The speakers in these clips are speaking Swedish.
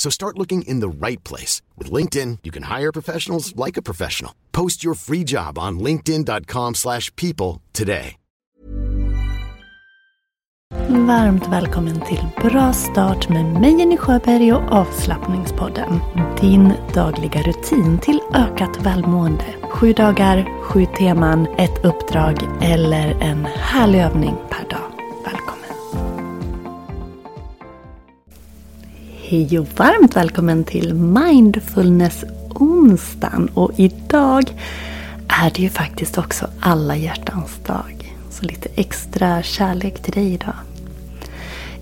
So start looking in the right place. With LinkedIn, you can hire professionals like a professional. Post your free job on linkedin.com slash people today. Varmt välkommen till Bra start med mig Jenny Sjöberg och avslappningspodden. Din dagliga rutin till ökat välmående. Sju dagar, sju teman, ett uppdrag eller en härlig övning Hej och varmt välkommen till Mindfulness onsdagen och idag är det ju faktiskt också alla hjärtans dag. Så lite extra kärlek till dig idag.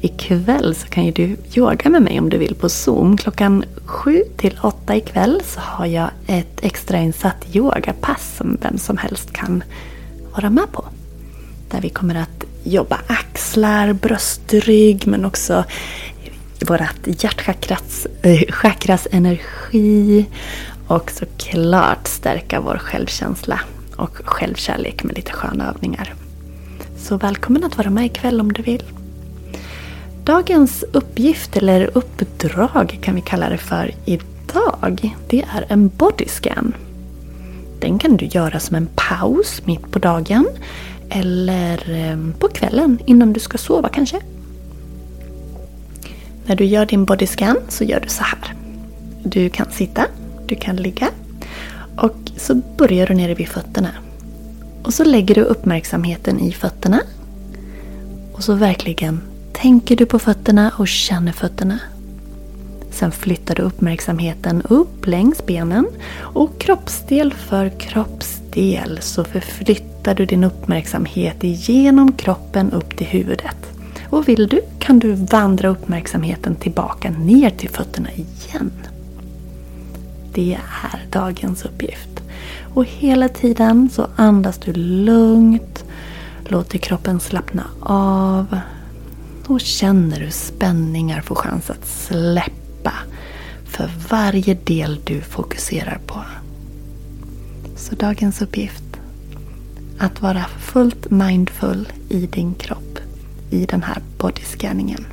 Ikväll så kan ju du yoga med mig om du vill på Zoom. Klockan 7 till 8 ikväll så har jag ett extrainsatt yogapass som vem som helst kan vara med på. Där vi kommer att jobba axlar, bröstrygg men också vårat hjärtchakras eh, chakras energi och såklart stärka vår självkänsla och självkärlek med lite sköna övningar. Så välkommen att vara med ikväll om du vill. Dagens uppgift, eller uppdrag kan vi kalla det för idag, det är en bodyscan. Den kan du göra som en paus mitt på dagen eller eh, på kvällen innan du ska sova kanske. När du gör din bodyscan så gör du så här. Du kan sitta, du kan ligga och så börjar du nere vid fötterna. Och så lägger du uppmärksamheten i fötterna. Och så verkligen tänker du på fötterna och känner fötterna. Sen flyttar du uppmärksamheten upp längs benen och kroppsdel för kroppsdel så förflyttar du din uppmärksamhet igenom kroppen upp till huvudet. Och vill du kan du vandra uppmärksamheten tillbaka ner till fötterna igen. Det är dagens uppgift. Och hela tiden så andas du lugnt. Låter kroppen slappna av. Och känner hur spänningar får chans att släppa för varje del du fokuserar på. Så dagens uppgift. Att vara fullt mindful i din kropp i den här bodyscanningen.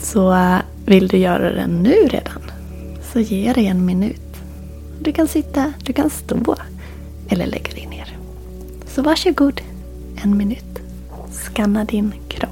Så eh, vill du göra det nu redan så ge dig en minut. Du kan sitta, du kan stå eller lägga dig ner. Så varsågod, en minut. Skanna din kropp.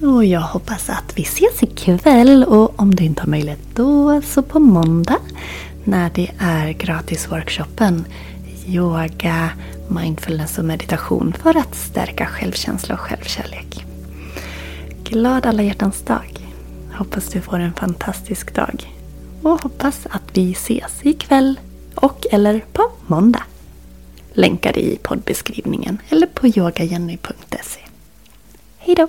Och jag hoppas att vi ses ikväll och om du inte har möjlighet då så på måndag när det är gratisworkshopen Yoga, mindfulness och meditation för att stärka självkänsla och självkärlek. Glad alla hjärtans dag! Hoppas du får en fantastisk dag. Och hoppas att vi ses ikväll och eller på måndag. Länkar i poddbeskrivningen eller på yogajenny.se. Hejdå!